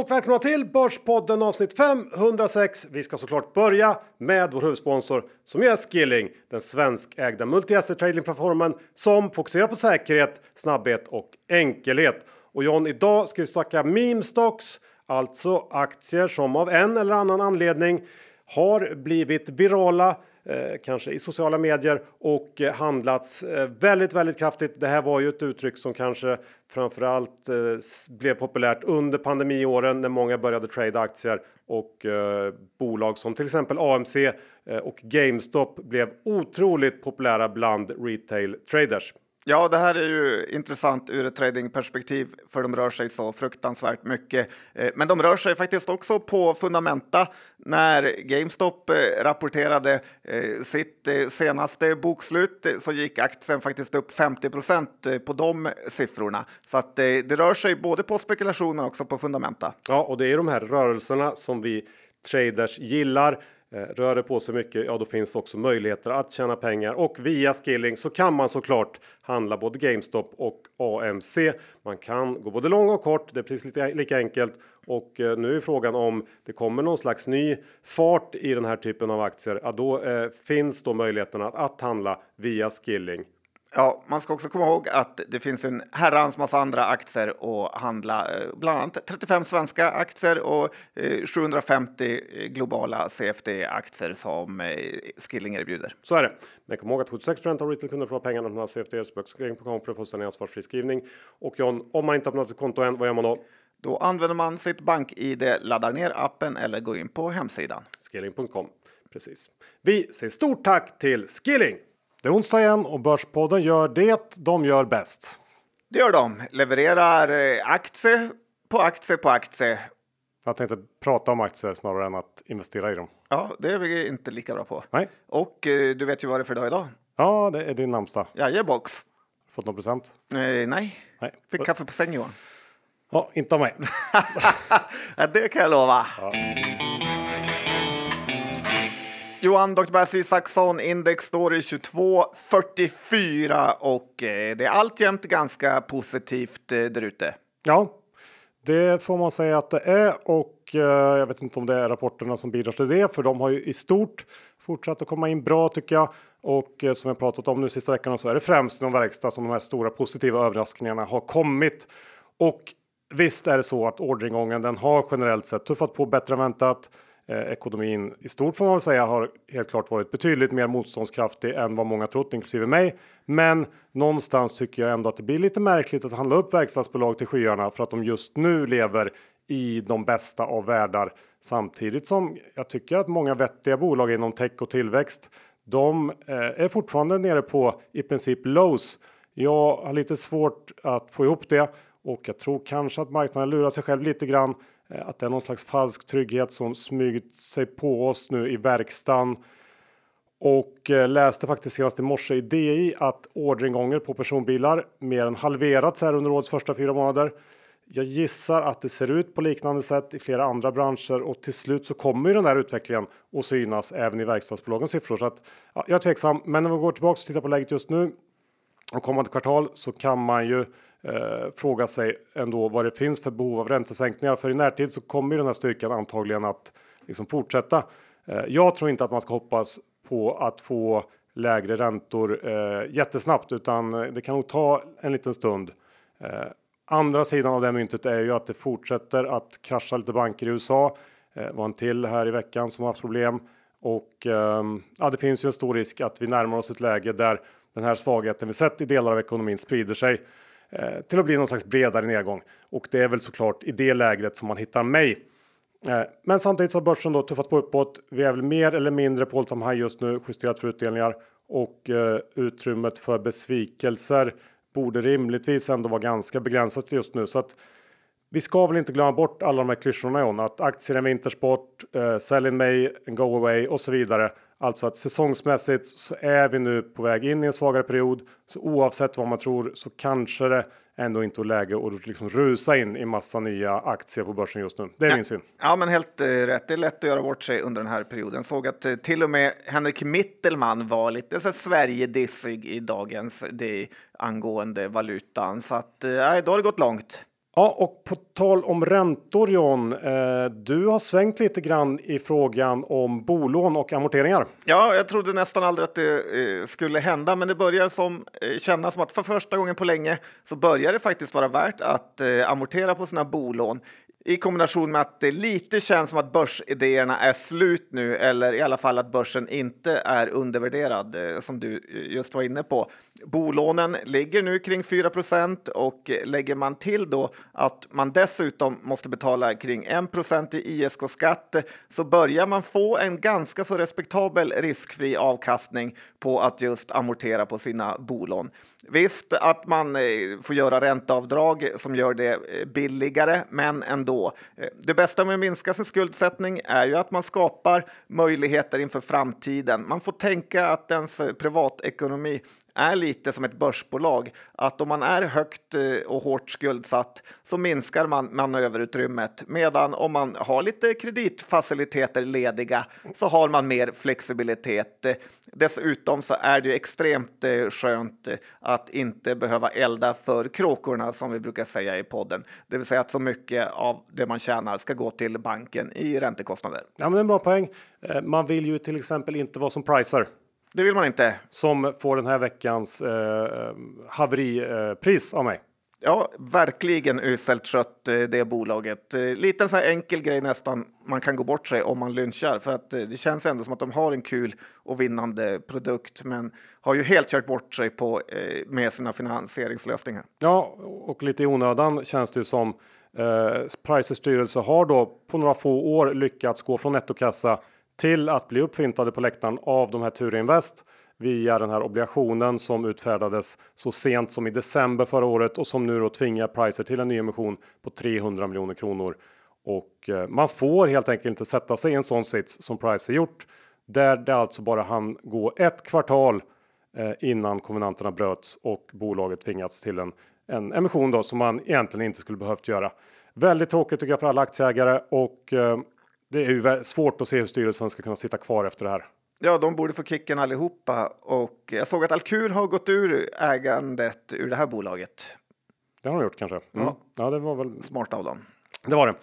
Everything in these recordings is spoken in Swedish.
och välkomna till Börspodden avsnitt 506. Vi ska såklart börja med vår huvudsponsor som är Skilling, den svenskägda multi-asset tradingplattformen som fokuserar på säkerhet, snabbhet och enkelhet. Och John, idag ska vi snacka meme stocks, alltså aktier som av en eller annan anledning har blivit virala Eh, kanske i sociala medier och eh, handlats eh, väldigt, väldigt kraftigt. Det här var ju ett uttryck som kanske framförallt allt blev populärt under pandemiåren när många började trada aktier och bolag som till exempel AMC och GameStop blev otroligt populära bland retail traders. Ja, det här är ju intressant ur ett tradingperspektiv för de rör sig så fruktansvärt mycket. Eh, men de rör sig faktiskt också på fundamenta. När GameStop eh, rapporterade eh, sitt senaste bokslut så gick aktien faktiskt upp 50% på de siffrorna. Så att det rör sig både på spekulationer och också på fundamenta. Ja, och det är de här rörelserna som vi traders gillar. Eh, rör det på sig mycket, ja då finns också möjligheter att tjäna pengar och via skilling så kan man såklart handla både GameStop och AMC. Man kan gå både lång och kort. Det är precis lika, lika enkelt och eh, nu är frågan om det kommer någon slags ny fart i den här typen av aktier. Ja, då eh, finns då möjligheten att, att handla via skilling. Ja, man ska också komma ihåg att det finns en herrans massa andra aktier att handla, eh, bland annat 35 svenska aktier och 750 eh, globala CFD-aktier som eh, Skilling erbjuder. Så är det. Men kom ihåg att 76 av retailkunder får pengarna från CFD på Skilling.com för fullständig ansvarsfri skrivning. Och John, om man inte har öppnat ett konto än, vad gör man då? Då använder man sitt bank-id, laddar ner appen eller går in på hemsidan. Skilling.com. Precis. Vi säger stort tack till Skilling! Det är onsdag igen och Börspodden gör det de gör bäst. Det gör de. Levererar eh, aktie på aktie på aktie. Jag tänkte prata om aktier snarare än att investera i dem. Ja, det är vi inte lika bra på. Nej. Och eh, du vet ju vad det är för dag idag. Ja, det är din namnsdag. Jajebox. Fått någon present? Eh, nej. nej. Fick kaffe på sängen Johan. Ja, inte av mig. det kan jag lova. Ja. Johan, Dr. Bassi Isaksson, index står i 22,44 och eh, det är alltjämt ganska positivt eh, där ute. Ja, det får man säga att det är och eh, jag vet inte om det är rapporterna som bidrar till det, för de har ju i stort fortsatt att komma in bra tycker jag. Och som jag pratat om nu sista veckorna så är det främst inom verkstad som de här stora positiva överraskningarna har kommit. Och visst är det så att orderingången den har generellt sett tuffat på bättre än väntat. Eh, ekonomin i stort får man väl säga har helt klart varit betydligt mer motståndskraftig än vad många trott, inklusive mig. Men någonstans tycker jag ändå att det blir lite märkligt att handla upp verkstadsbolag till skyarna för att de just nu lever i de bästa av världar samtidigt som jag tycker att många vettiga bolag inom tech och tillväxt. De eh, är fortfarande nere på i princip lows. Jag har lite svårt att få ihop det och jag tror kanske att marknaden lurar sig själv lite grann. Eh, att det är någon slags falsk trygghet som smugit sig på oss nu i verkstaden. Och eh, läste faktiskt senast i morse i DI att orderingången på personbilar mer än halverats här under årets första fyra månader. Jag gissar att det ser ut på liknande sätt i flera andra branscher och till slut så kommer ju den här utvecklingen att synas även i verkstadsbolagens siffror. Så att, ja, jag är tveksam, men när vi går tillbaka och tittar på läget just nu och kommande kvartal så kan man ju eh, fråga sig ändå vad det finns för behov av räntesänkningar. För i närtid så kommer ju den här styrkan antagligen att liksom fortsätta. Eh, jag tror inte att man ska hoppas på att få lägre räntor eh, jättesnabbt, utan eh, det kan nog ta en liten stund. Eh, andra sidan av det myntet är ju att det fortsätter att krascha lite banker i USA. Eh, var en till här i veckan som har haft problem och ehm, ja, det finns ju en stor risk att vi närmar oss ett läge där den här svagheten vi sett i delar av ekonomin sprider sig eh, till att bli någon slags bredare nedgång. Och det är väl såklart i det lägret som man hittar mig. Eh, men samtidigt så har börsen då tuffat på uppåt. Vi är väl mer eller mindre på all time high just nu, justerat för utdelningar och eh, utrymmet för besvikelser borde rimligtvis ändå vara ganska begränsat just nu så att vi ska väl inte glömma bort alla de här klyschorna John, att aktier är en vintersport, eh, sell in May go away och så vidare. Alltså att säsongsmässigt så är vi nu på väg in i en svagare period. Så oavsett vad man tror så kanske det ändå inte är läge att liksom rusa in i massa nya aktier på börsen just nu. Det är ja. min syn. Ja, men helt eh, rätt. Det är lätt att göra bort sig under den här perioden. Såg att eh, till och med Henrik Mittelman var lite så Sverigedissig i dagens det angående valutan. Så att eh, då har det gått långt. Ja, och på tal om räntor John, eh, du har svängt lite grann i frågan om bolån och amorteringar. Ja, jag trodde nästan aldrig att det eh, skulle hända, men det börjar som, eh, kännas som att för första gången på länge så börjar det faktiskt vara värt att eh, amortera på sina bolån i kombination med att det lite känns som att börsidéerna är slut nu, eller i alla fall att börsen inte är undervärderad, eh, som du eh, just var inne på. Bolånen ligger nu kring 4% och lägger man till då att man dessutom måste betala kring 1% i ISK-skatt så börjar man få en ganska så respektabel riskfri avkastning på att just amortera på sina bolån. Visst att man eh, får göra ränteavdrag som gör det eh, billigare, men ändå. Eh, det bästa med att minska sin skuldsättning är ju att man skapar möjligheter inför framtiden. Man får tänka att ens privatekonomi är lite som ett börsbolag. Att om man är högt eh, och hårt skuldsatt så minskar man manöverutrymmet. Medan om man har lite kreditfaciliteter lediga så har man mer flexibilitet. Dessutom så är det extremt eh, skönt eh, att inte behöva elda för kråkorna som vi brukar säga i podden. Det vill säga att så mycket av det man tjänar ska gå till banken i räntekostnader. Ja, men det är en bra poäng. Man vill ju till exempel inte vara som Pricer det vill man inte. Som får den här veckans eh, haveripris av mig. Ja, verkligen uselt skött eh, det bolaget. Eh, lite en sån här enkel grej nästan man kan gå bort sig om man lynchar för att eh, det känns ändå som att de har en kul och vinnande produkt men har ju helt kört bort sig på med sina finansieringslösningar. Ja, och lite i onödan känns det ju som. Eh, Prices styrelse har då på några få år lyckats gå från nettokassa till att bli uppfintade på läktaren av de här Turinvest via den här obligationen som utfärdades så sent som i december förra året och som nu då tvingar Pricer till en nyemission på 300 miljoner kronor. Och eh, man får helt enkelt inte sätta sig i en sån sits som Pricer gjort där det alltså bara han gå ett kvartal eh, innan konvenanterna bröts och bolaget tvingats till en, en emission då som man egentligen inte skulle behövt göra. Väldigt tråkigt tycker jag för alla aktieägare och eh, det är ju svårt att se hur styrelsen ska kunna sitta kvar efter det här. Ja, de borde få kicken allihopa och jag såg att Alkur har gått ur ägandet ur det här bolaget. Det har de gjort kanske. Mm. Ja. ja, det var väl smart av dem. Det var det.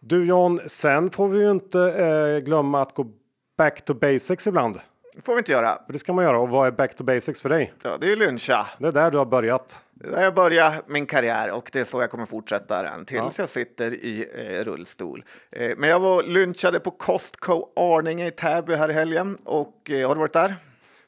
Du Jan, sen får vi ju inte eh, glömma att gå back to basics ibland. Det får vi inte göra. Det ska man göra. Och vad är back to basics för dig? Ja, det är lyncha. Det är där du har börjat. Jag börjar min karriär och det är så jag kommer fortsätta den tills ja. jag sitter i eh, rullstol. Eh, men jag var lynchade på Costco Arninge i Täby här i helgen och eh, har du varit där?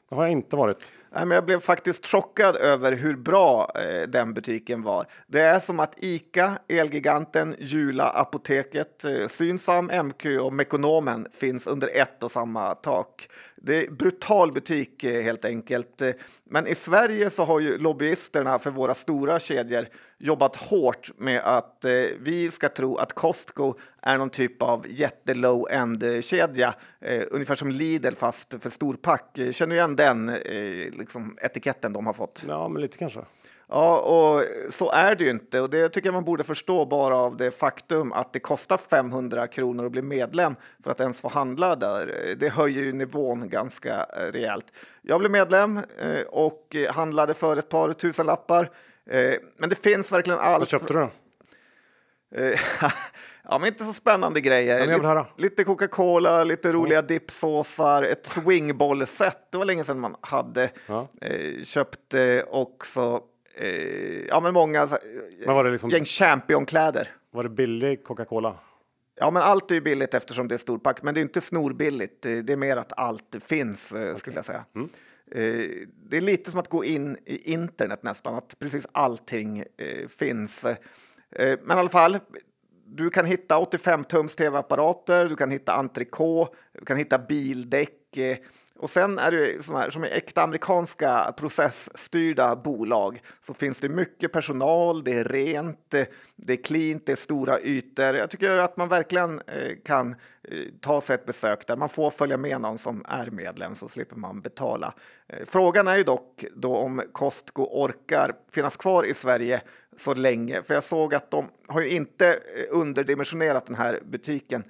Det har jag inte varit. Men jag blev faktiskt chockad över hur bra eh, den butiken var. Det är som att Ica, Elgiganten, Jula, Apoteket, eh, Synsam, MQ och Mekonomen finns under ett och samma tak. Det är brutal butik eh, helt enkelt. Men i Sverige så har ju lobbyisterna för våra stora kedjor jobbat hårt med att vi ska tro att Costco är någon typ av jätte-low end-kedja, ungefär som Lidl fast för storpack. Känner du igen den liksom, etiketten de har fått? Ja, men lite kanske. Ja, och så är det ju inte och det tycker jag man borde förstå bara av det faktum att det kostar 500 kronor att bli medlem för att ens få handla där. Det höjer ju nivån ganska eh, rejält. Jag blev medlem eh, och handlade för ett par tusen lappar. Eh, men det finns verkligen allt. Vad köpte du då? ja, men inte så spännande grejer. Ja, lite Coca-Cola, lite roliga mm. dippsåsar, ett swingboll-set. Det var länge sedan man hade ja. eh, köpt eh, också eh, ja, men många men var det liksom, gäng championkläder. Var det billig Coca-Cola? Ja, men allt är ju billigt eftersom det är storpack, men det är inte snorbilligt. Det är mer att allt finns, okay. skulle jag säga. Mm. Eh, det är lite som att gå in i internet nästan, att precis allting eh, finns. Eh, men i alla fall, du kan hitta 85 tums tv-apparater, du kan hitta entrecote, du kan hitta bildäck, eh, och sen är det såna här, som är äkta amerikanska processstyrda bolag så finns det mycket personal, det är rent, det är cleant, det är stora ytor. Jag tycker att man verkligen eh, kan eh, ta sig ett besök där. Man får följa med någon som är medlem så slipper man betala. Eh, frågan är ju dock då om Costco orkar finnas kvar i Sverige så länge, för jag såg att de har ju inte underdimensionerat den här butiken.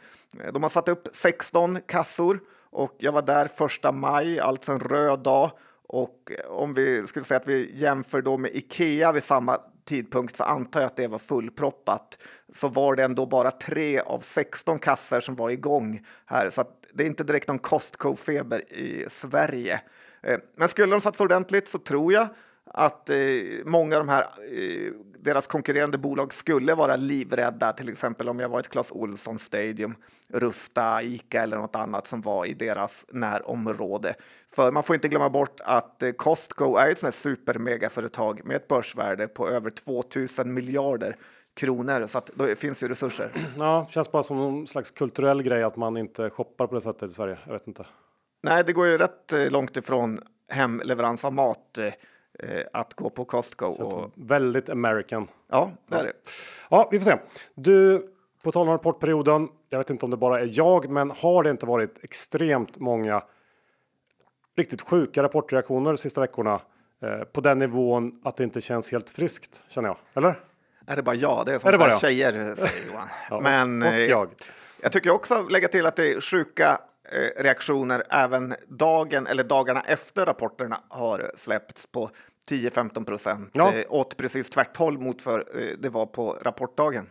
De har satt upp 16 kassor och jag var där första maj, alltså en röd dag. Och om vi skulle säga att vi jämför då med Ikea vid samma tidpunkt så antar jag att det var fullproppat så var det ändå bara tre av 16 kassor som var igång här. Så det är inte direkt någon Costco-feber i Sverige. Eh, men skulle de satsa ordentligt så tror jag att eh, många av de här, eh, deras konkurrerande bolag skulle vara livrädda, till exempel om jag var ett Clas Ohlson Stadium, Rusta, Ica eller något annat som var i deras närområde. För man får inte glömma bort att eh, Costco är ett sånt här supermegaföretag med ett börsvärde på över 2000 miljarder kronor så att då finns ju resurser. Ja, känns bara som en slags kulturell grej att man inte shoppar på det sättet i Sverige. Jag vet inte. Nej, det går ju rätt eh, långt ifrån hemleverans av mat eh, att gå på Costco. Och... Väldigt American. Ja, det är det. Ja, vi får se. Du, på tal om rapportperioden. Jag vet inte om det bara är jag, men har det inte varit extremt många riktigt sjuka rapportreaktioner de sista veckorna eh, på den nivån att det inte känns helt friskt känner jag. Eller? Är det bara jag? Det är som är det bara tjejer säger Johan. ja, men och jag. jag tycker också lägga till att det är sjuka Eh, reaktioner även dagen eller dagarna efter rapporterna har släppts på 10-15 procent ja. Eh, åt precis tvärtom mot för eh, det var på rapportdagen.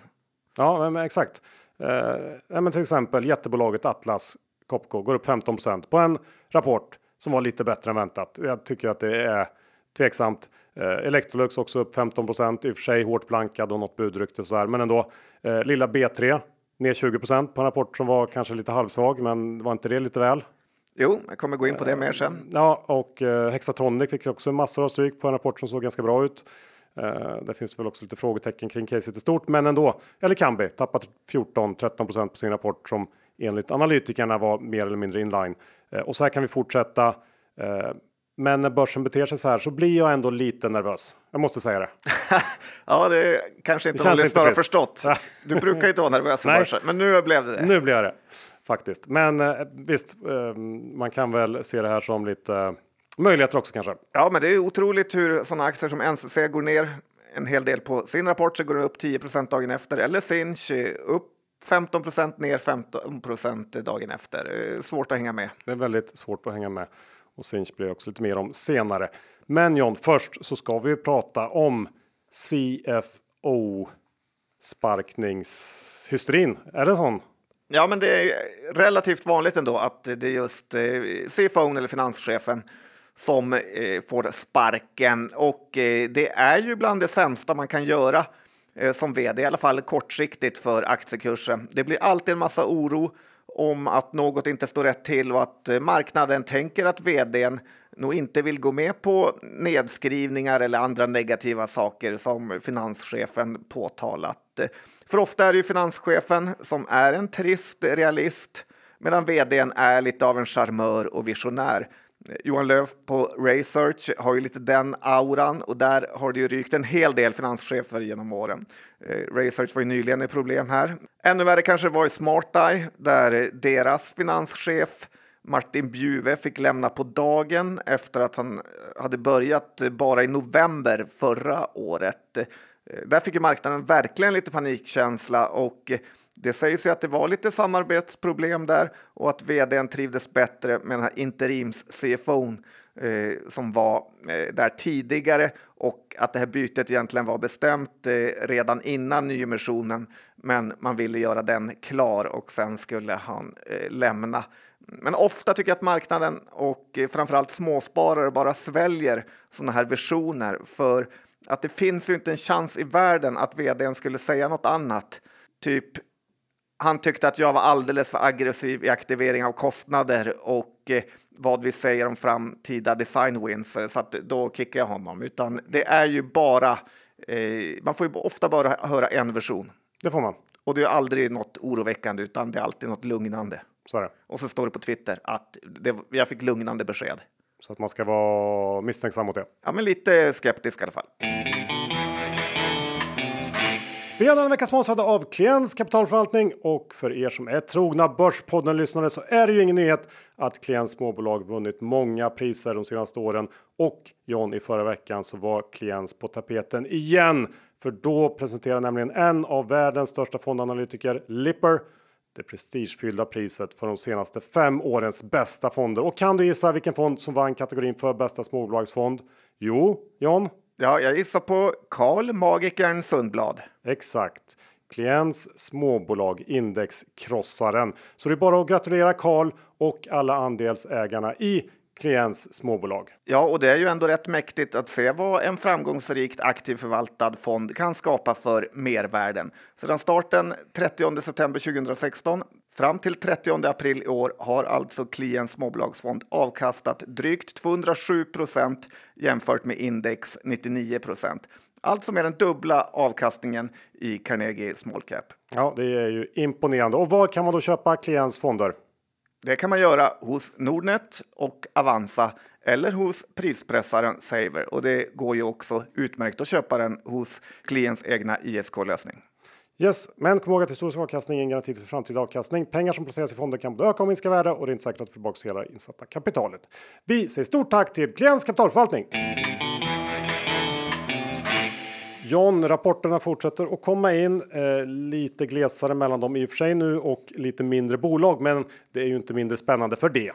Ja, men exakt. Eh, men till exempel jättebolaget Atlas Copco går upp 15% på en rapport som var lite bättre än väntat. Jag tycker att det är tveksamt. Eh, Electrolux också upp 15 i och för sig hårt blankad och något budrykte så här, men ändå. Eh, lilla B3 ner 20% på en rapport som var kanske lite halvsvag, men var inte det lite väl? Jo, jag kommer gå in på det mer sen. Ja, och eh, Hexatronic fick också massor av stryk på en rapport som såg ganska bra ut. Eh, det finns väl också lite frågetecken kring caset i stort, men ändå. Eller Kambi tappat 14-13% på sin rapport som enligt analytikerna var mer eller mindre inline. Eh, och så här kan vi fortsätta. Men när börsen beter sig så här så blir jag ändå lite nervös. Jag måste säga det. ja, det kanske inte någon lyssnare har förstått. Du brukar inte vara nervös för börsen, men nu blev det det. Nu blev jag det faktiskt. Men eh, visst, eh, man kan väl se det här som lite eh, möjligheter också kanske. Ja, men det är otroligt hur sådana aktier som NCC går ner en hel del på sin rapport så går den upp 10% dagen efter eller Sinch upp 15% ner 15% dagen efter. Svårt att hänga med. Det är väldigt svårt att hänga med och Sinch blir också lite mer om senare. Men John, först så ska vi prata om CFO sparkningshysterin. Är det sån? Ja, men det är relativt vanligt ändå att det är just eh, CFO eller finanschefen som eh, får sparken och eh, det är ju bland det sämsta man kan göra som vd, i alla fall kortsiktigt för aktiekursen. Det blir alltid en massa oro om att något inte står rätt till och att eh, marknaden tänker att vdn nog inte vill gå med på nedskrivningar eller andra negativa saker som finanschefen påtalat. För ofta är det ju finanschefen som är en trist realist medan vdn är lite av en charmör och visionär. Johan Löf på Research har ju lite den auran och där har det ju rykt en hel del finanschefer genom åren. Eh, Research var ju nyligen ett problem här. Ännu värre kanske var i SmartEye där deras finanschef Martin Bjuve fick lämna på dagen efter att han eh, hade börjat eh, bara i november förra året. Där fick ju marknaden verkligen lite panikkänsla och det sägs ju att det var lite samarbetsproblem där och att vdn trivdes bättre med den här interims-CFOn eh, som var eh, där tidigare och att det här bytet egentligen var bestämt eh, redan innan nyemissionen. Men man ville göra den klar och sen skulle han eh, lämna. Men ofta tycker jag att marknaden och eh, framförallt småsparare bara sväljer sådana här visioner för att det finns ju inte en chans i världen att vdn skulle säga något annat. Typ han tyckte att jag var alldeles för aggressiv i aktivering av kostnader och eh, vad vi säger om framtida design wins, eh, så att då kickar jag honom. Utan det är ju bara, eh, man får ju ofta bara höra en version. Det får man. Och det är aldrig något oroväckande, utan det är alltid något lugnande. Så är det. Och så står det på Twitter att det, jag fick lugnande besked. Så att man ska vara misstänksam mot det? Ja, men lite skeptisk i alla fall. Vi är denna vecka sponsrade av Klients kapitalförvaltning och för er som är trogna Börspodden lyssnare så är det ju ingen nyhet att Klients småbolag vunnit många priser de senaste åren och John i förra veckan så var Klients på tapeten igen. För då presenterar nämligen en av världens största fondanalytiker Lipper det prestigefyllda priset för de senaste fem årens bästa fonder. Och kan du gissa vilken fond som vann kategorin för bästa småbolagsfond? Jo, John, Ja, jag gissar på Karl Magikern Sundblad. Exakt. Klients småbolag Indexkrossaren. Så det är bara att gratulera Karl och alla andelsägarna i klients småbolag. Ja, och det är ju ändå rätt mäktigt att se vad en framgångsrikt aktiv förvaltad fond kan skapa för mervärden. Sedan starten 30 september 2016 fram till 30 april i år har alltså Klients småbolagsfond avkastat drygt 207 procent jämfört med index 99 procent. Alltså mer än dubbla avkastningen i Carnegie Small Cap. Ja, det är ju imponerande. Och var kan man då köpa Klients fonder? Det kan man göra hos Nordnet och Avanza eller hos prispressaren Saver och det går ju också utmärkt att köpa den hos klients egna ISK-lösning. Yes, men kom ihåg att historisk avkastning är en garanti för framtida avkastning. Pengar som placeras i fonder kan både öka och minska värde och det är inte säkert att få tillbaka hela insatta kapitalet. Vi säger stort tack till Klients kapitalförvaltning. John, rapporterna fortsätter att komma in. Eh, lite glesare mellan dem i och för sig nu och lite mindre bolag, men det är ju inte mindre spännande för det.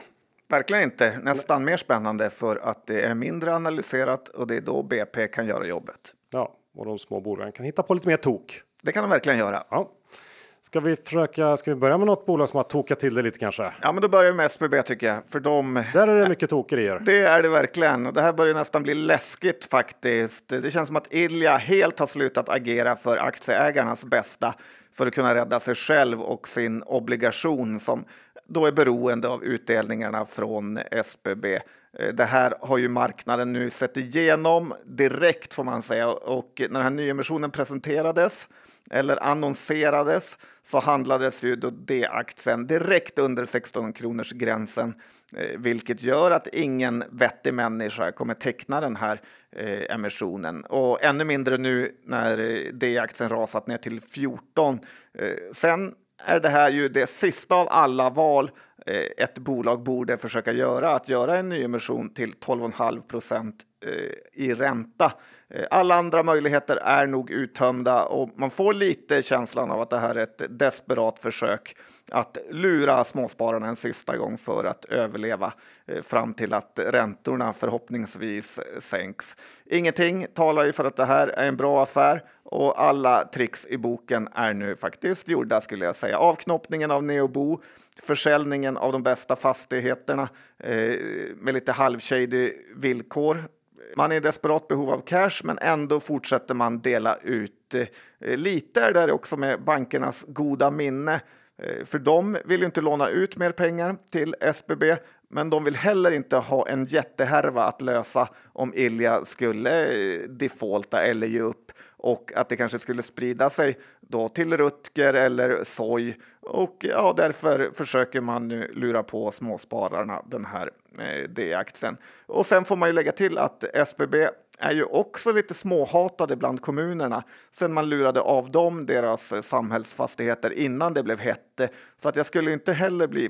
Verkligen inte. Nästan mer spännande för att det är mindre analyserat och det är då BP kan göra jobbet. Ja, och de små bolagen kan hitta på lite mer tok. Det kan de verkligen göra. Ja. Ska vi försöka? Ska vi börja med något bolag som har tokat till det lite kanske? Ja, men då börjar vi med SBB tycker jag, för de. Där är det mycket tokerier. Det är det verkligen och det här börjar nästan bli läskigt faktiskt. Det känns som att Ilja helt har slutat agera för aktieägarnas bästa för att kunna rädda sig själv och sin obligation som då är beroende av utdelningarna från SBB. Eh, det här har ju marknaden nu sett igenom direkt får man säga och när den här nyemissionen presenterades eller annonserades så handlades ju då D-aktien direkt under 16 kronors gränsen, eh, vilket gör att ingen vettig människa kommer teckna den här eh, emissionen och ännu mindre nu när D-aktien rasat ner till 14. Sen är det här ju det sista av alla val Eh, ett bolag borde försöka göra, att göra en nyemission till 12,5 procent Eh, i ränta. Eh, alla andra möjligheter är nog uttömda och man får lite känslan av att det här är ett desperat försök att lura småspararna en sista gång för att överleva eh, fram till att räntorna förhoppningsvis sänks. Ingenting talar ju för att det här är en bra affär och alla tricks i boken är nu faktiskt gjorda skulle jag säga. Avknoppningen av Neobo försäljningen av de bästa fastigheterna eh, med lite halvshady villkor. Man är i desperat behov av cash, men ändå fortsätter man dela ut. Eh, lite är det också med bankernas goda minne. Eh, för de vill ju inte låna ut mer pengar till SBB, men de vill heller inte ha en jättehärva att lösa om Ilja skulle eh, defaulta eller ge upp och att det kanske skulle sprida sig då till Rutger eller Soj och ja, därför försöker man nu lura på småspararna den här eh, D-aktien. Och sen får man ju lägga till att SBB är ju också lite småhatade bland kommunerna sen man lurade av dem deras eh, samhällsfastigheter innan det blev hett. Så att jag skulle inte heller bli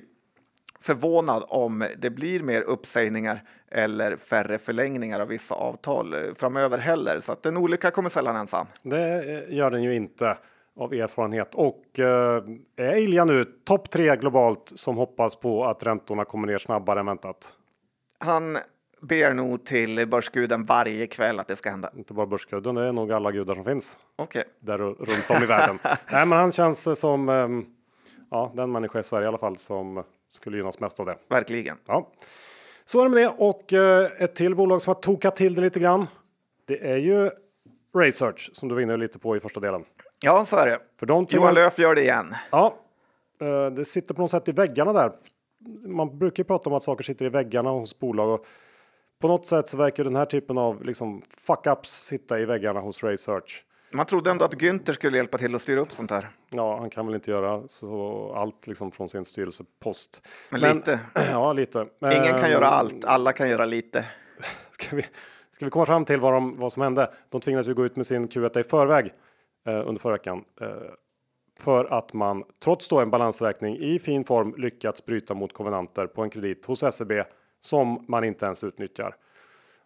förvånad om det blir mer uppsägningar eller färre förlängningar av vissa avtal eh, framöver heller. Så att en olycka kommer sällan ensam. Det eh, gör den ju inte av erfarenhet och eh, är Ilja nu topp tre globalt som hoppas på att räntorna kommer ner snabbare än väntat? Han ber nog till börsguden varje kväll att det ska hända. Inte bara börsguden, det är nog alla gudar som finns. Okej. Okay. Där runt om i världen. Nej, men han känns som ehm, ja, den människa i Sverige i alla fall som skulle gynnas mest av det. Verkligen. Ja. Så är det med det och eh, ett till bolag som har tokat till det lite grann. Det är ju Research som du var inne lite på i första delen. Ja, så är det. För de Johan Löf gör det igen. Ja, eh, det sitter på något sätt i väggarna där. Man brukar prata om att saker sitter i väggarna hos bolag och på något sätt så verkar den här typen av liksom fuck ups sitta i väggarna hos Research. Man trodde ändå att Günther skulle hjälpa till att styra upp sånt här. Ja, han kan väl inte göra så allt liksom från sin styrelsepost. Men, Men lite. Ja, lite. Ingen kan göra allt. Alla kan göra lite. Ska vi, ska vi komma fram till vad, de, vad som hände? De tvingades ju gå ut med sin Q1 i förväg eh, under förra veckan. Eh, för att man trots då en balansräkning i fin form lyckats bryta mot konvenanter på en kredit hos SEB som man inte ens utnyttjar.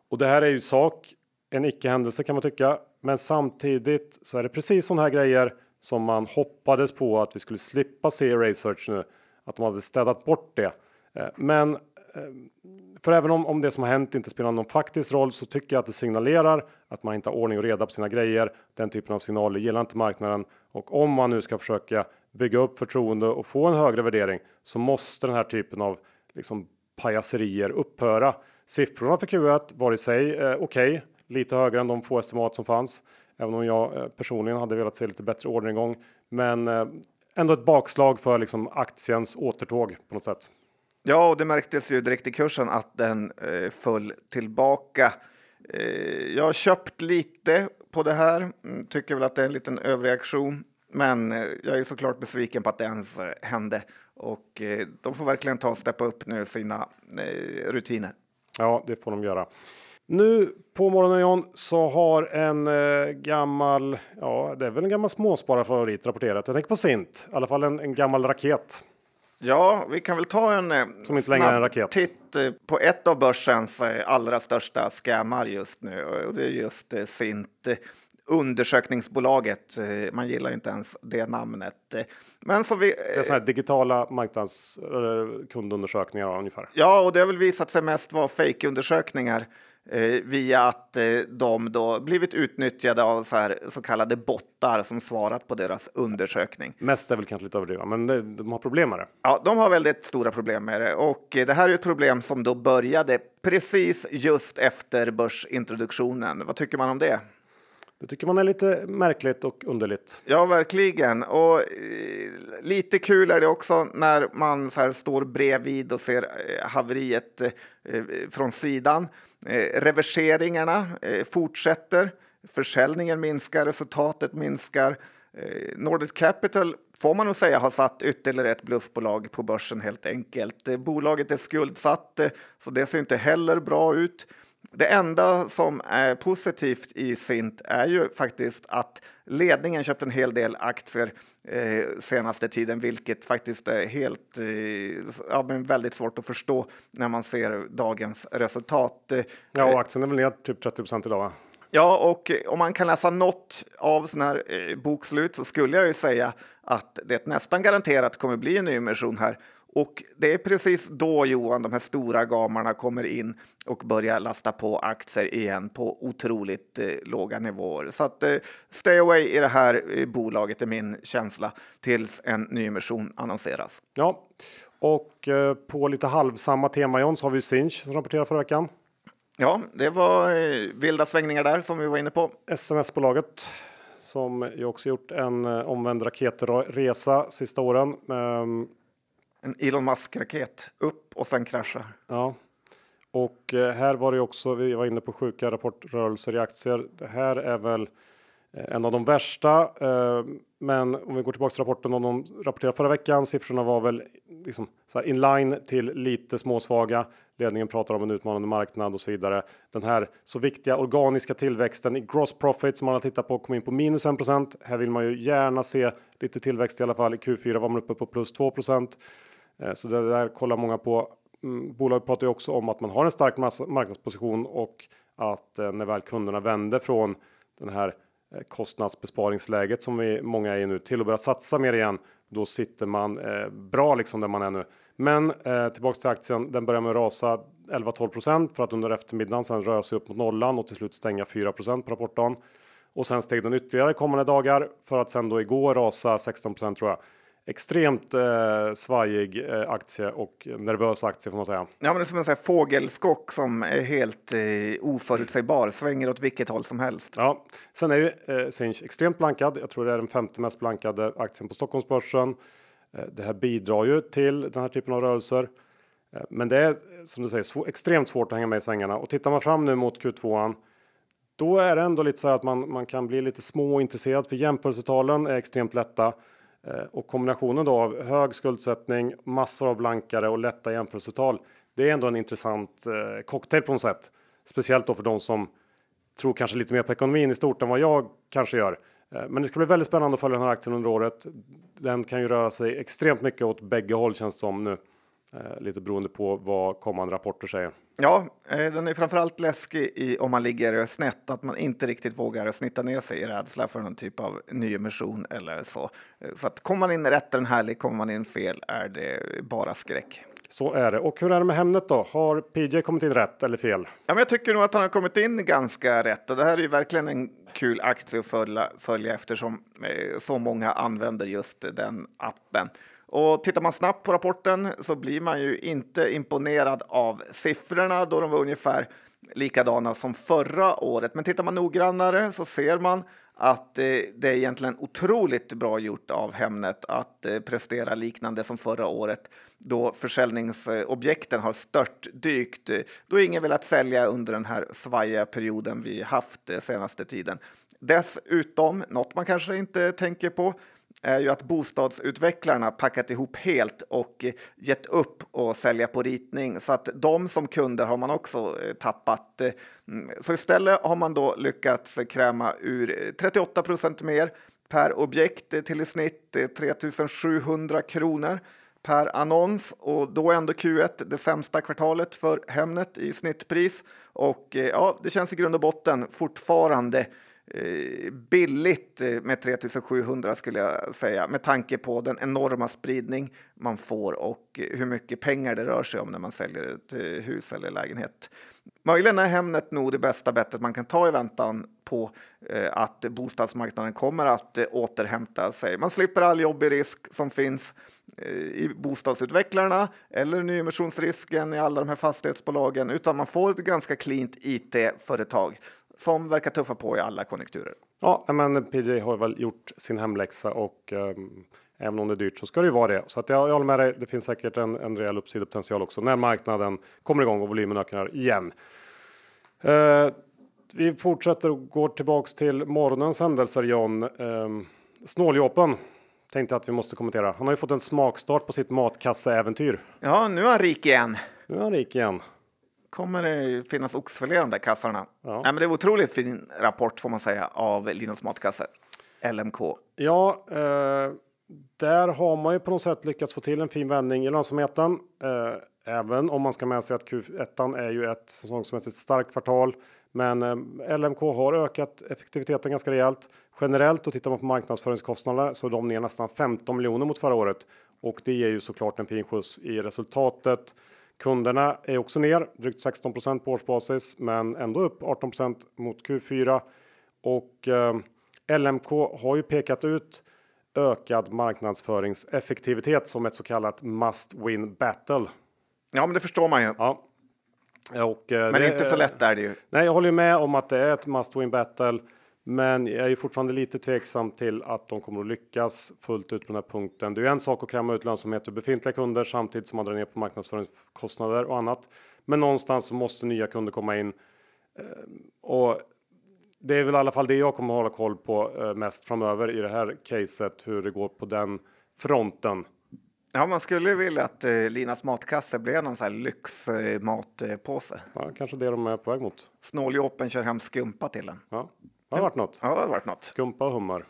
Och det här är ju sak en icke händelse kan man tycka, men samtidigt så är det precis sådana här grejer som man hoppades på att vi skulle slippa se i Research nu, att de hade städat bort det. Eh, men eh, för även om, om det som har hänt inte spelar någon faktisk roll så tycker jag att det signalerar att man inte har ordning och reda på sina grejer. Den typen av signaler gillar inte marknaden och om man nu ska försöka bygga upp förtroende och få en högre värdering så måste den här typen av liksom pajaserier upphöra. Siffrorna för Q1 var i sig eh, okej, okay, lite högre än de få estimat som fanns, även om jag eh, personligen hade velat se lite bättre orderingång. Men eh, ändå ett bakslag för liksom aktiens återtåg på något sätt. Ja, och det märktes ju direkt i kursen att den eh, föll tillbaka. Eh, jag har köpt lite på det här, mm, tycker väl att det är en liten överreaktion. Men eh, jag är såklart besviken på att det ens eh, hände och de får verkligen ta och steppa upp nu sina rutiner. Ja, det får de göra. Nu på morgonen John så har en eh, gammal, ja det är väl en gammal småspararfavorit rapporterat. Jag tänker på Sint, i alla fall en, en gammal raket. Ja, vi kan väl ta en eh, Som inte längre är en raket. titt eh, på ett av börsens eh, allra största scammar just nu och det är just eh, Sint undersökningsbolaget. Man gillar inte ens det namnet. Men så vi, det är sådana här digitala marknads eller kundundersökningar ungefär. Ja, och det har väl visat sig mest vara fejkundersökningar eh, via att eh, de då blivit utnyttjade av så, här, så kallade bottar som svarat på deras undersökning. Mest är väl kanske lite överdrivet, men det, de har problem med det. Ja, de har väldigt stora problem med det och eh, det här är ett problem som då började precis just efter börsintroduktionen. Vad tycker man om det? Det tycker man är lite märkligt och underligt. Ja, verkligen. Och eh, lite kul är det också när man så här står bredvid och ser eh, haveriet eh, eh från sidan. Eh, reverseringarna eh, fortsätter. Försäljningen minskar, resultatet minskar. Nordic Capital får man nog säga har satt ytterligare ett bluffbolag på börsen helt enkelt. Bolaget är skuldsatt, så det ser inte heller bra ut. Det enda som är positivt i Sint är ju faktiskt att ledningen köpt en hel del aktier eh, senaste tiden, vilket faktiskt är helt eh, ja, men väldigt svårt att förstå när man ser dagens resultat. Ja, och aktien är väl ner typ 30 procent idag? Ja, och om man kan läsa något av sådana här eh, bokslut så skulle jag ju säga att det nästan garanterat kommer bli en nyemission här och det är precis då Johan, de här stora gamarna kommer in och börjar lasta på aktier igen på otroligt eh, låga nivåer. Så att eh, stay away i det här eh, bolaget är min känsla tills en nyemission annonseras. Ja, och eh, på lite halvsamma tema John så har vi Sinch som rapporterar förra veckan. Ja, det var eh, vilda svängningar där som vi var inne på. SMS-bolaget som ju också gjort en eh, omvänd raketresa sista åren. Um, en Elon Musk-raket upp och sen krascha. Ja, och eh, här var det också. Vi var inne på sjuka rapportrörelser i aktier. Det här är väl eh, en av de värsta. Eh, men om vi går tillbaka till rapporten om de rapporterade förra veckan. Siffrorna var väl liksom så här inline till lite småsvaga. Ledningen pratar om en utmanande marknad och så vidare. Den här så viktiga organiska tillväxten i gross profit som man har tittat på kom in på minus 1% Här vill man ju gärna se lite tillväxt i alla fall. I Q4 var man uppe på plus 2 %. Eh, så det där kollar många på. Mm, bolag bolaget pratar ju också om att man har en stark marknadsposition och att eh, när väl kunderna vänder från den här eh, kostnadsbesparingsläget som vi många är i nu till att börja satsa mer igen. Då sitter man bra liksom där man är nu. Men eh, tillbaks till aktien. Den börjar med att rasa 11-12% för att under eftermiddagen sen röra sig upp mot nollan och till slut stänga 4% på rapportdagen. Och sen steg den ytterligare kommande dagar för att sen då igår rasa 16 tror jag extremt eh, svajig eh, aktie och nervös aktie får man säga. Ja, men det är som en sån fågelskock som är helt eh, oförutsägbar, svänger åt vilket håll som helst. Ja, sen är ju eh, Sinch extremt blankad. Jag tror det är den femte mest blankade aktien på Stockholmsbörsen. Eh, det här bidrar ju till den här typen av rörelser. Eh, men det är som du säger svår, extremt svårt att hänga med i svängarna och tittar man fram nu mot Q2 då är det ändå lite så här att man, man kan bli lite småintresserad för jämförelsetalen är extremt lätta. Eh, och kombinationen då av hög skuldsättning, massor av blankare och lätta jämförelsetal. Det är ändå en intressant eh, cocktail på något sätt. Speciellt då för de som tror kanske lite mer på ekonomin i stort än vad jag kanske gör. Eh, men det ska bli väldigt spännande att följa den här aktien under året. Den kan ju röra sig extremt mycket åt bägge håll känns det som nu. Eh, lite beroende på vad kommande rapporter säger. Ja, eh, den är framförallt läskig i, om man ligger snett, att man inte riktigt vågar snitta ner sig i rädsla för någon typ av nyemission eller så. Eh, så att kommer man in rätt är den härlig, kommer man in fel är det bara skräck. Så är det. Och hur är det med Hemnet då? Har PJ kommit in rätt eller fel? Ja, men jag tycker nog att han har kommit in ganska rätt och det här är ju verkligen en kul aktie att följa, följa eftersom så många använder just den appen. Och tittar man snabbt på rapporten så blir man ju inte imponerad av siffrorna då de var ungefär likadana som förra året. Men tittar man noggrannare så ser man att eh, det är egentligen otroligt bra gjort av Hemnet att eh, prestera liknande som förra året då försäljningsobjekten har störtdykt då ingen velat sälja under den här svajiga perioden vi haft eh, senaste tiden. Dessutom, något man kanske inte tänker på, är ju att bostadsutvecklarna packat ihop helt och gett upp och sälja på ritning. Så att de som kunder har man också eh, tappat. Eh, mm, så istället har man då lyckats kräma ur eh, 38 procent mer per objekt till i snitt 3700 kronor per annons. Och då är ändå Q1 det sämsta kvartalet för Hemnet i snittpris. Och ja, det känns i grund och botten fortfarande Eh, Eh, billigt eh, med 3700 skulle jag säga med tanke på den enorma spridning man får och hur mycket pengar det rör sig om när man säljer ett eh, hus eller lägenhet. Möjligen är Hemnet nog det bästa bettet man kan ta i väntan på att bostadsmarknaden kommer att återhämta sig. Man slipper all jobbig risk som finns i bostadsutvecklarna eller nyemissionsrisken i alla de här fastighetsbolagen utan man får ett ganska cleant IT-företag som verkar tuffa på i alla konjunkturer. Ja, men PJ har väl gjort sin hemläxa och um, även om det är dyrt så ska det ju vara det. Så att jag, jag håller med dig. Det finns säkert en, en rejäl uppsidopotential också när marknaden kommer igång och volymen ökar igen. Uh, vi fortsätter och går tillbaks till morgonens händelser John. Um, Snåljåpen tänkte att vi måste kommentera. Han har ju fått en smakstart på sitt matkasseäventyr. Ja, nu är han rik igen. Nu är han rik igen kommer det finnas oxfilé i de där kassarna. Ja. Nej, men det är en otroligt fin rapport får man säga av Linus Matkasse, LMK. Ja, eh, där har man ju på något sätt lyckats få till en fin vändning i lönsamheten. Eh, även om man ska med sig att Q1 är ju ett säsongsmässigt starkt kvartal. Men eh, LMK har ökat effektiviteten ganska rejält. Generellt och tittar man på marknadsföringskostnader så är de ner nästan 15 miljoner mot förra året och det ger ju såklart en fin skjuts i resultatet. Kunderna är också ner drygt 16 på årsbasis, men ändå upp 18% mot Q4 och eh, LMK har ju pekat ut ökad marknadsföringseffektivitet som ett så kallat must win battle. Ja, men det förstår man ju. Ja. Och, eh, men det, inte så lätt är det ju. Nej, jag håller med om att det är ett must win battle. Men jag är fortfarande lite tveksam till att de kommer att lyckas fullt ut på den här punkten. Det är en sak att kräma ut lönsamhet ur befintliga kunder samtidigt som man drar ner på marknadsföringskostnader och annat. Men någonstans måste nya kunder komma in. Eh, och det är väl i alla fall det jag kommer att hålla koll på eh, mest framöver i det här caset, hur det går på den fronten. Ja, man skulle vilja att eh, Linas matkasse blev någon sån här lyxmatpåse. Ja, kanske det de är på väg mot. Snåljåpen kör hem skumpa till den. Ja. Har varit något. Ja, det har varit något. Skumpa och hummer.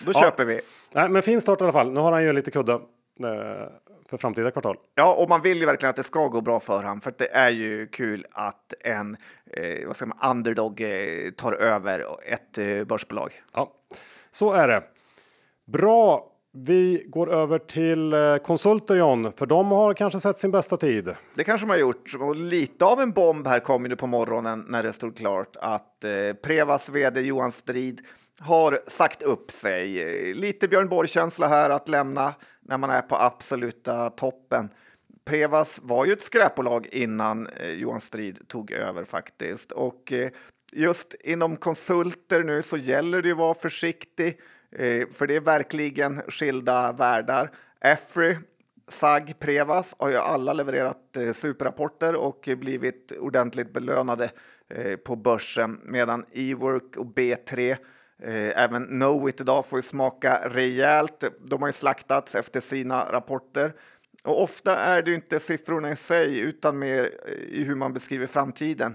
då köper vi. Nej, men fin start i alla fall. Nu har han ju lite kudde eh, för framtida kvartal. Ja, och man vill ju verkligen att det ska gå bra för honom, för det är ju kul att en eh, vad säger man, underdog eh, tar över ett eh, börsbolag. Ja, så är det. Bra vi går över till eh, konsulter John, för de har kanske sett sin bästa tid. Det kanske de har gjort. Och lite av en bomb här kom ju på morgonen när det stod klart att eh, Prevas vd Johan Strid har sagt upp sig. Lite Björn Borg-känsla här att lämna när man är på absoluta toppen. Prevas var ju ett skräpbolag innan eh, Johan Strid tog över faktiskt. Och eh, just inom konsulter nu så gäller det ju att vara försiktig. Eh, för det är verkligen skilda världar. Efri, SAG, Prevas har ju alla levererat eh, superrapporter och blivit ordentligt belönade eh, på börsen medan Ework och B3 eh, Även Knowit idag får ju smaka rejält. De har ju slaktats efter sina rapporter. Och ofta är det inte siffrorna i sig utan mer eh, i hur man beskriver framtiden.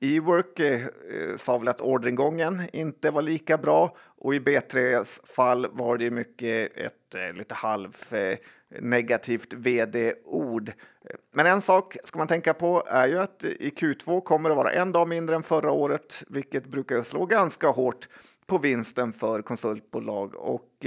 Ework eh, eh, sa väl att orderingången inte var lika bra och i B3s fall var det mycket ett eh, lite halv eh, negativt vd-ord. Men en sak ska man tänka på är ju att i Q2 kommer det vara en dag mindre än förra året, vilket brukar slå ganska hårt på vinsten för konsultbolag och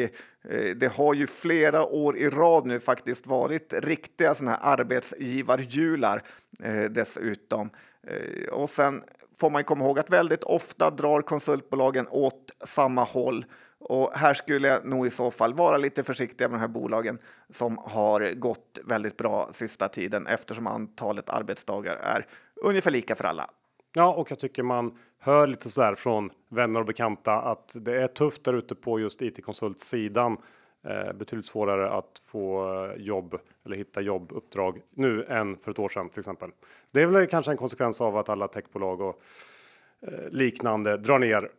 eh, det har ju flera år i rad nu faktiskt varit riktiga såna här arbetsgivarhjular eh, dessutom. Eh, och sen får man komma ihåg att väldigt ofta drar konsultbolagen åt samma håll och här skulle jag nog i så fall vara lite försiktig med de här bolagen som har gått väldigt bra sista tiden eftersom antalet arbetsdagar är ungefär lika för alla. Ja, och jag tycker man hör lite så här från vänner och bekanta att det är tufft där ute på just it konsultsidan. Eh, betydligt svårare att få eh, jobb eller hitta jobbuppdrag nu än för ett år sedan till exempel. Det är väl kanske en konsekvens av att alla techbolag och eh, liknande drar ner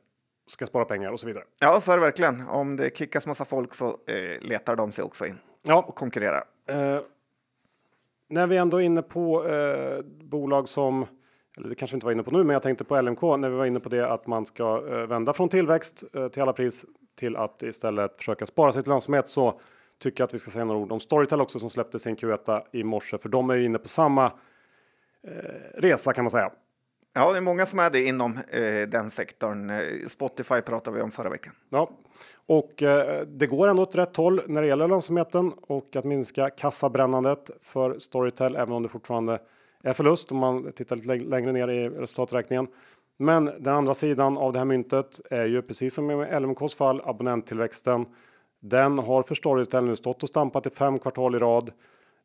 ska spara pengar och så vidare. Ja, så är det verkligen. Om det kickas massa folk så eh, letar de sig också in ja. och konkurrerar. Eh, när vi ändå är inne på eh, bolag som eller det kanske inte var inne på nu, men jag tänkte på LMK när vi var inne på det att man ska eh, vända från tillväxt eh, till alla pris till att istället försöka spara sig till lönsamhet så tycker jag att vi ska säga några ord om Storytel också som släppte sin Q1 i morse, för de är ju inne på samma eh, resa kan man säga. Ja, det är många som är det inom eh, den sektorn. Eh, Spotify pratade vi om förra veckan. Ja, och eh, det går ändå åt rätt håll när det gäller lönsamheten och att minska kassabrännandet för Storytel, även om det fortfarande är förlust om man tittar lite längre ner i resultaträkningen. Men den andra sidan av det här myntet är ju precis som i LMKs fall abonnenttillväxten. Den har för Storytel nu stått och stampat i fem kvartal i rad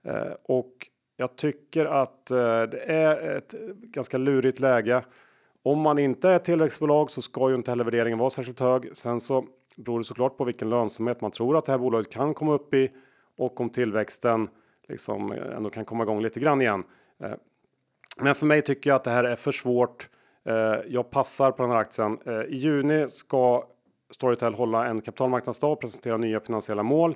eh, och jag tycker att eh, det är ett ganska lurigt läge. Om man inte är tillväxtbolag så ska ju inte heller värderingen vara särskilt hög. Sen så beror det såklart på vilken lönsamhet man tror att det här bolaget kan komma upp i och om tillväxten liksom eh, ändå kan komma igång lite grann igen. Eh, men för mig tycker jag att det här är för svårt. Jag passar på den här aktien. I juni ska Storytel hålla en kapitalmarknadsdag och presentera nya finansiella mål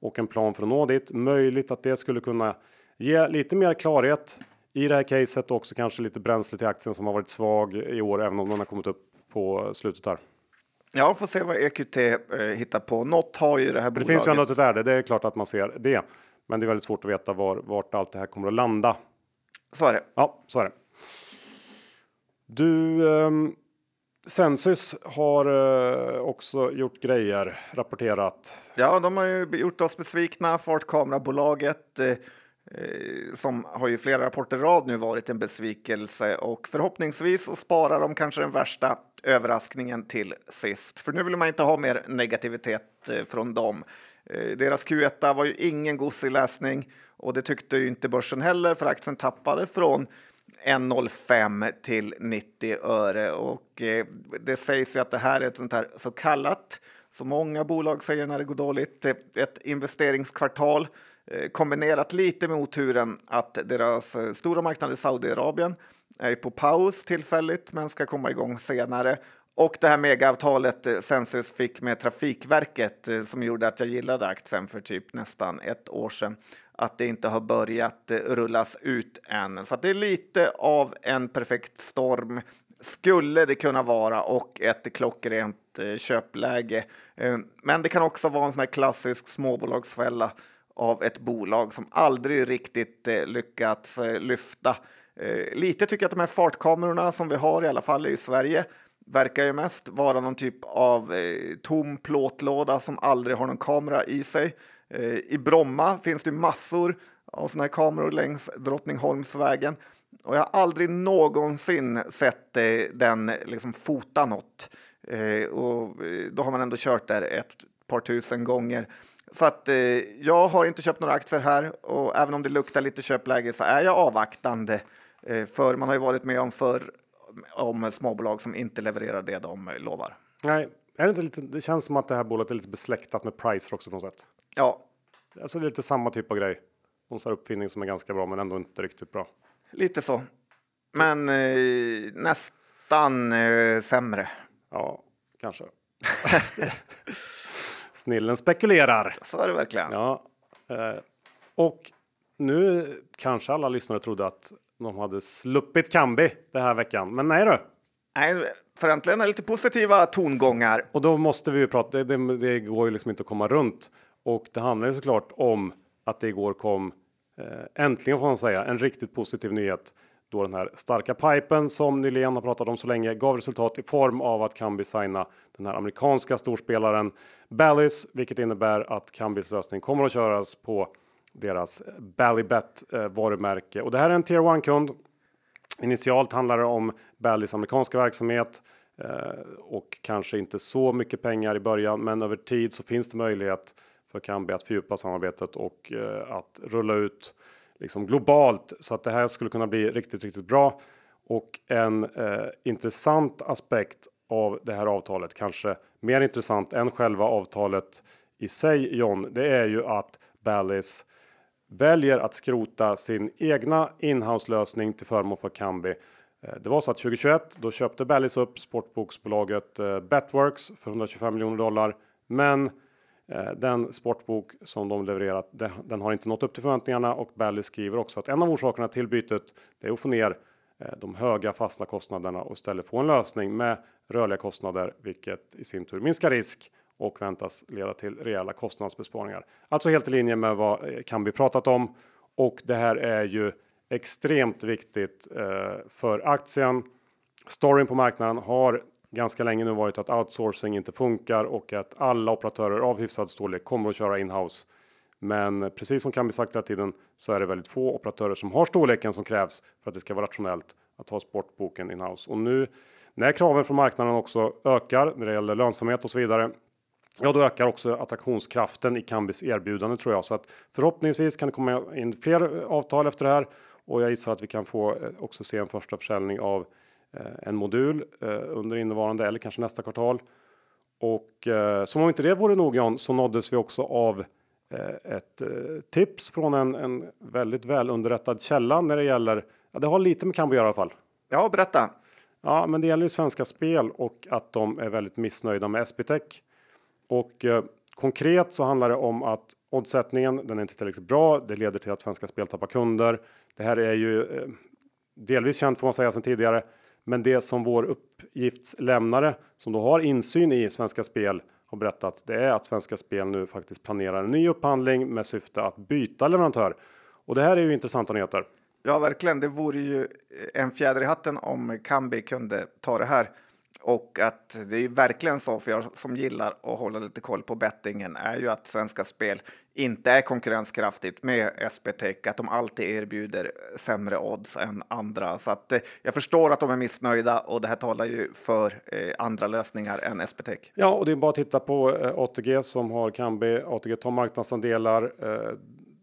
och en plan för att nå dit. Möjligt att det skulle kunna ge lite mer klarhet i det här caset och också kanske lite bränsle till aktien som har varit svag i år, även om den har kommit upp på slutet här. Ja, får se vad EQT eh, hittar på. Något har ju det här bolaget. Det finns ju ändå ett värde. Det är klart att man ser det, men det är väldigt svårt att veta var vart allt det här kommer att landa. Så är det. Ja, så är det. Du, eh, Sensys har eh, också gjort grejer, rapporterat. Ja, de har ju gjort oss besvikna. Fartkamerabolaget Eh, Eh, som har ju flera rapporter rad nu varit en besvikelse och förhoppningsvis så sparar de kanske den värsta överraskningen till sist. För nu vill man inte ha mer negativitet eh, från dem. Eh, deras Q1 var ju ingen gosig läsning och det tyckte ju inte börsen heller för aktien tappade från 1,05 till 90 öre och det sägs ju att det här är ett sånt här så kallat, som många bolag säger när det går dåligt, ett investeringskvartal Eh, kombinerat lite med oturen att deras eh, stora marknad i Saudiarabien är på paus tillfälligt men ska komma igång senare. Och det här megaavtalet eh, Sensus fick med Trafikverket som gjorde att jag gillade aktien för typ nästan ett år sedan. Att det inte har börjat rullas ut än. Så det är lite av en perfekt storm skulle det kunna vara och ett klockrent köpläge. Men det kan också vara en sån här klassisk småbolagsfälla av ett bolag som aldrig riktigt eh, lyckats eh, lyfta. Eh, lite tycker jag att de här fartkamerorna som vi har i alla fall i Sverige verkar ju mest vara någon typ av eh, tom plåtlåda som aldrig har någon kamera i sig. Eh, I Bromma finns det massor av sådana här kameror längs Drottningholmsvägen och jag har aldrig någonsin sett eh, den liksom fota något. Eh, och eh, då har man ändå kört där ett par tusen gånger. Så att eh, jag har inte köpt några aktier här och även om det luktar lite köpläge så är jag avvaktande. Eh, för man har ju varit med om för om småbolag som inte levererar det de lovar. Nej, är det, inte lite, det känns som att det här bolaget är lite besläktat med Pricer också på något sätt. Ja. Alltså det är lite samma typ av grej. Någon sån uppfinning som är ganska bra men ändå inte riktigt bra. Lite så. Men eh, nästan eh, sämre. Ja, kanske. Snillen spekulerar. Så är det verkligen. Ja. Eh, och nu kanske alla lyssnare trodde att de hade sluppit Kambi den här veckan. Men nej du. Nej, för äntligen är det lite positiva tongångar. Och då måste vi ju prata. Det, det, det går ju liksom inte att komma runt. Och det handlar ju såklart om att det igår kom eh, äntligen får man säga en riktigt positiv nyhet då den här starka pipen som Nylén har pratat om så länge gav resultat i form av att Kambi signa den här amerikanska storspelaren Bally's, vilket innebär att Kambis lösning kommer att köras på deras Ballybet eh, varumärke och det här är en tier 1 kund. Initialt handlar det om Ballys amerikanska verksamhet eh, och kanske inte så mycket pengar i början, men över tid så finns det möjlighet för Kambi att fördjupa samarbetet och eh, att rulla ut liksom globalt så att det här skulle kunna bli riktigt, riktigt bra. Och en eh, intressant aspekt av det här avtalet, kanske mer intressant än själva avtalet i sig John, det är ju att Ballis väljer att skrota sin egna inhouse lösning till förmån för Kambi. Eh, det var så att 2021 då köpte Bally's upp sportboksbolaget eh, Betworks för 125 miljoner dollar. Men Eh, den sportbok som de levererat, den har inte nått upp till förväntningarna och Bally skriver också att en av orsakerna till bytet är att få ner eh, de höga fasta kostnaderna och istället få en lösning med rörliga kostnader, vilket i sin tur minskar risk och väntas leda till rejäla kostnadsbesparingar. Alltså helt i linje med vad eh, kan vi pratat om och det här är ju extremt viktigt för aktien. Storyn på marknaden har ganska länge nu varit att outsourcing inte funkar och att alla operatörer av hyfsad storlek kommer att köra inhouse. Men precis som kan bli sagt hela tiden så är det väldigt få operatörer som har storleken som krävs för att det ska vara rationellt att ha sportboken inhouse. Och nu när kraven från marknaden också ökar när det gäller lönsamhet och så vidare. Ja, då ökar också attraktionskraften i Kambis erbjudande tror jag så att förhoppningsvis kan det komma in fler avtal efter det här och jag gissar att vi kan få eh, också se en första försäljning av Eh, en modul eh, under innevarande eller kanske nästa kvartal. Och eh, som om inte det vore nog John så nåddes vi också av ett tips från en, en väldigt väl underrättad källa när det gäller. Ja, det har lite med Kambo att göra i alla fall. Ja, berätta. Ja, men det gäller ju Svenska Spel och att de är väldigt missnöjda med SBTech. Och eh, konkret så handlar det om att oddsättningen, den är inte tillräckligt bra. Det leder till att Svenska Spel tappar kunder. Det här är ju eh, delvis känt får man säga sedan tidigare. Men det som vår uppgiftslämnare som då har insyn i Svenska Spel har berättat det är att Svenska Spel nu faktiskt planerar en ny upphandling med syfte att byta leverantör. Och det här är ju intressanta nyheter. Ja, verkligen. Det vore ju en fjäder i hatten om Kambi kunde ta det här. Och att det är verkligen så, för jag som gillar att hålla lite koll på bettingen, är ju att Svenska Spel inte är konkurrenskraftigt med SBTech, att de alltid erbjuder sämre odds än andra. Så att eh, jag förstår att de är missnöjda och det här talar ju för eh, andra lösningar än SBTech. Ja, och det är bara att titta på eh, ATG som har Kambi. ATG tar marknadsandelar. Eh,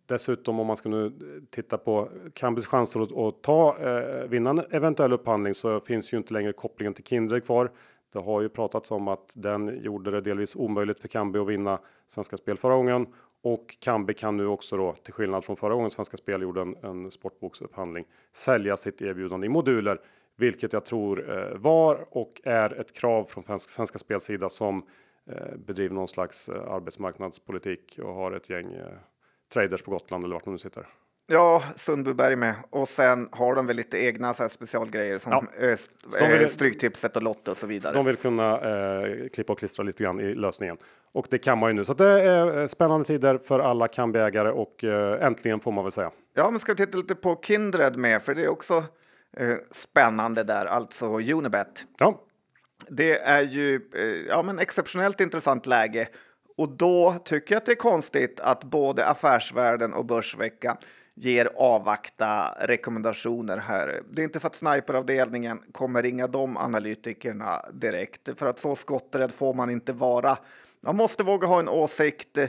Dessutom om man ska nu titta på Kambis chanser att, att ta eh, vinna en eventuell upphandling så finns ju inte längre kopplingen till Kindred kvar. Det har ju pratats om att den gjorde det delvis omöjligt för Kambi att vinna Svenska Spel förra gången och Kambi kan nu också då till skillnad från förra gången Svenska Spel gjorde en, en sportboksupphandling sälja sitt erbjudande i moduler, vilket jag tror eh, var och är ett krav från Svenska, Svenska Spels sida som eh, bedriver någon slags eh, arbetsmarknadspolitik och har ett gäng eh, traders på Gotland eller vart de nu sitter. Ja, Sundbyberg med. Och sen har de väl lite egna så här specialgrejer som ja. äh, vill, Stryktipset och Lotto och så vidare. De vill kunna äh, klippa och klistra lite grann i lösningen. Och det kan man ju nu. Så det är spännande tider för alla Kambi-ägare och äh, äntligen får man väl säga. Ja, men ska vi titta lite på Kindred med, för det är också spännande där, alltså Unibet. Ja. Det är ju ja, men exceptionellt intressant läge och då tycker jag att det är konstigt att både Affärsvärlden och Börsveckan ger avvakta rekommendationer här. Det är inte så att sniperavdelningen kommer ringa de analytikerna direkt, för att så skotträdd får man inte vara. Man måste våga ha en åsikt eh,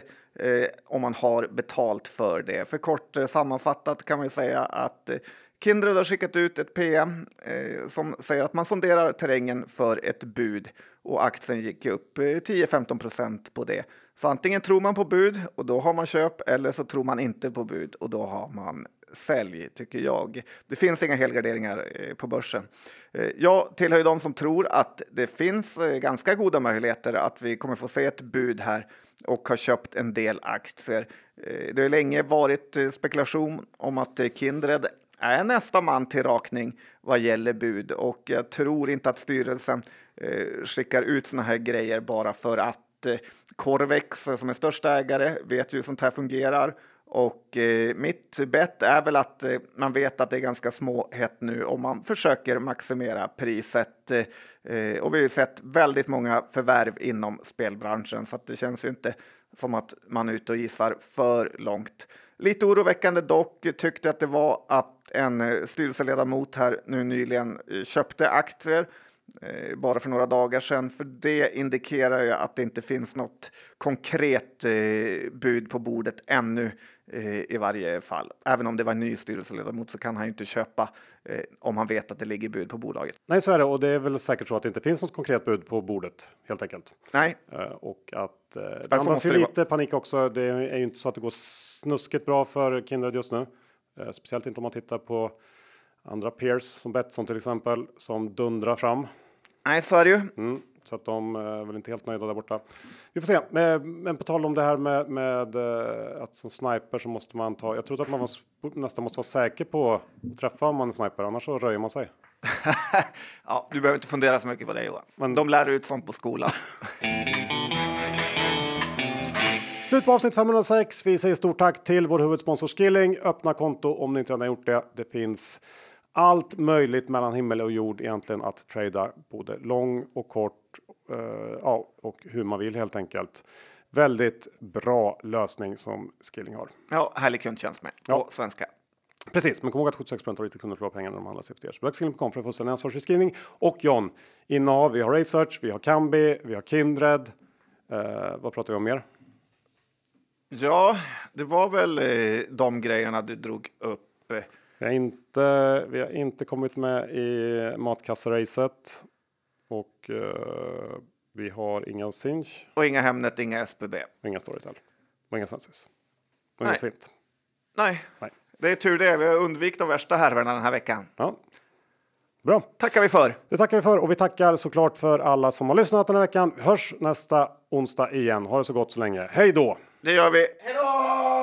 om man har betalt för det. För kort eh, sammanfattat kan man säga att eh, Kindred har skickat ut ett PM eh, som säger att man sonderar terrängen för ett bud och aktien gick upp eh, 10-15 procent på det. Så antingen tror man på bud och då har man köp eller så tror man inte på bud och då har man sälj, tycker jag. Det finns inga helgarderingar eh, på börsen. Eh, jag tillhör de som tror att det finns ganska goda möjligheter att vi kommer få se ett bud här och har köpt en del aktier. Det har länge varit spekulation om att Kindred är nästa man till rakning vad gäller bud och jag tror inte att styrelsen eh, skickar ut såna här grejer bara för att eh, Corvex som är största ägare vet ju hur sånt här fungerar Och eh, mitt bett är väl att eh, man vet att det är ganska småhett nu om man försöker maximera priset. Eh, eh, och vi har ju sett väldigt många förvärv inom spelbranschen så att det känns ju inte som att man är ute och gissar för långt. Lite oroväckande dock tyckte att det var att en eh, styrelseledamot här nu nyligen eh, köpte aktier eh, bara för några dagar sedan, för det indikerar ju att det inte finns något konkret bud på bordet ännu i varje fall. Även om det var en ny styrelseledamot så kan han ju inte köpa om han vet att det ligger bud på bolaget. Nej, så är det och det är väl säkert så att det inte finns något konkret bud på bordet helt enkelt. Nej, och att det alltså andas ju lite panik också. Det är ju inte så att det går snuskigt bra för Kindred just nu, speciellt inte om man tittar på andra peers som Betsson till exempel som dundrar fram. Nej, så är det ju. Mm, så att de är väl inte helt nöjda där borta. Vi får se. Men, på tal om det här med, med eh, att som sniper så måste man ta. Jag tror att man nästan måste vara säker på att träffa om man är sniper, annars så röjer man sig. ja, du behöver inte fundera så mycket på det Johan. Men de lär ut sånt på skolan. Slut på avsnitt 506. Vi säger stort tack till vår huvudsponsor Skilling. Öppna konto om ni inte redan har gjort det. Det finns allt möjligt mellan himmel och jord egentligen att trada både lång och kort. Uh, ja, och hur man vill helt enkelt. Väldigt bra lösning som Skilling har. Ja, härlig kundtjänst med ja. och svenska. Precis, men kom ihåg att 76 av inte kunder förlorar pengar när de handlar CFDs. Besökskilling.com för att få fullständig ansvarsfriskrivning. Och John, innehav, vi har Research, vi har Kambi, vi har Kindred. Uh, vad pratar vi om mer? Ja, det var väl eh, de grejerna du drog upp. Vi har inte, vi har inte kommit med i matkassaracet och uh, vi har inga Sinch. Och inga Hemnet, inga SBB. Inga Storytel. Och inga Sensis. Och inga Sint. Nej. Nej, det är tur det. Vi har undvikit de värsta härvorna den här veckan. Ja. Bra. tackar vi för. Det tackar vi för och vi tackar såklart för alla som har lyssnat den här veckan. Hörs nästa onsdag igen. Ha det så gott så länge. Hej då! Det gör vi. Hej då!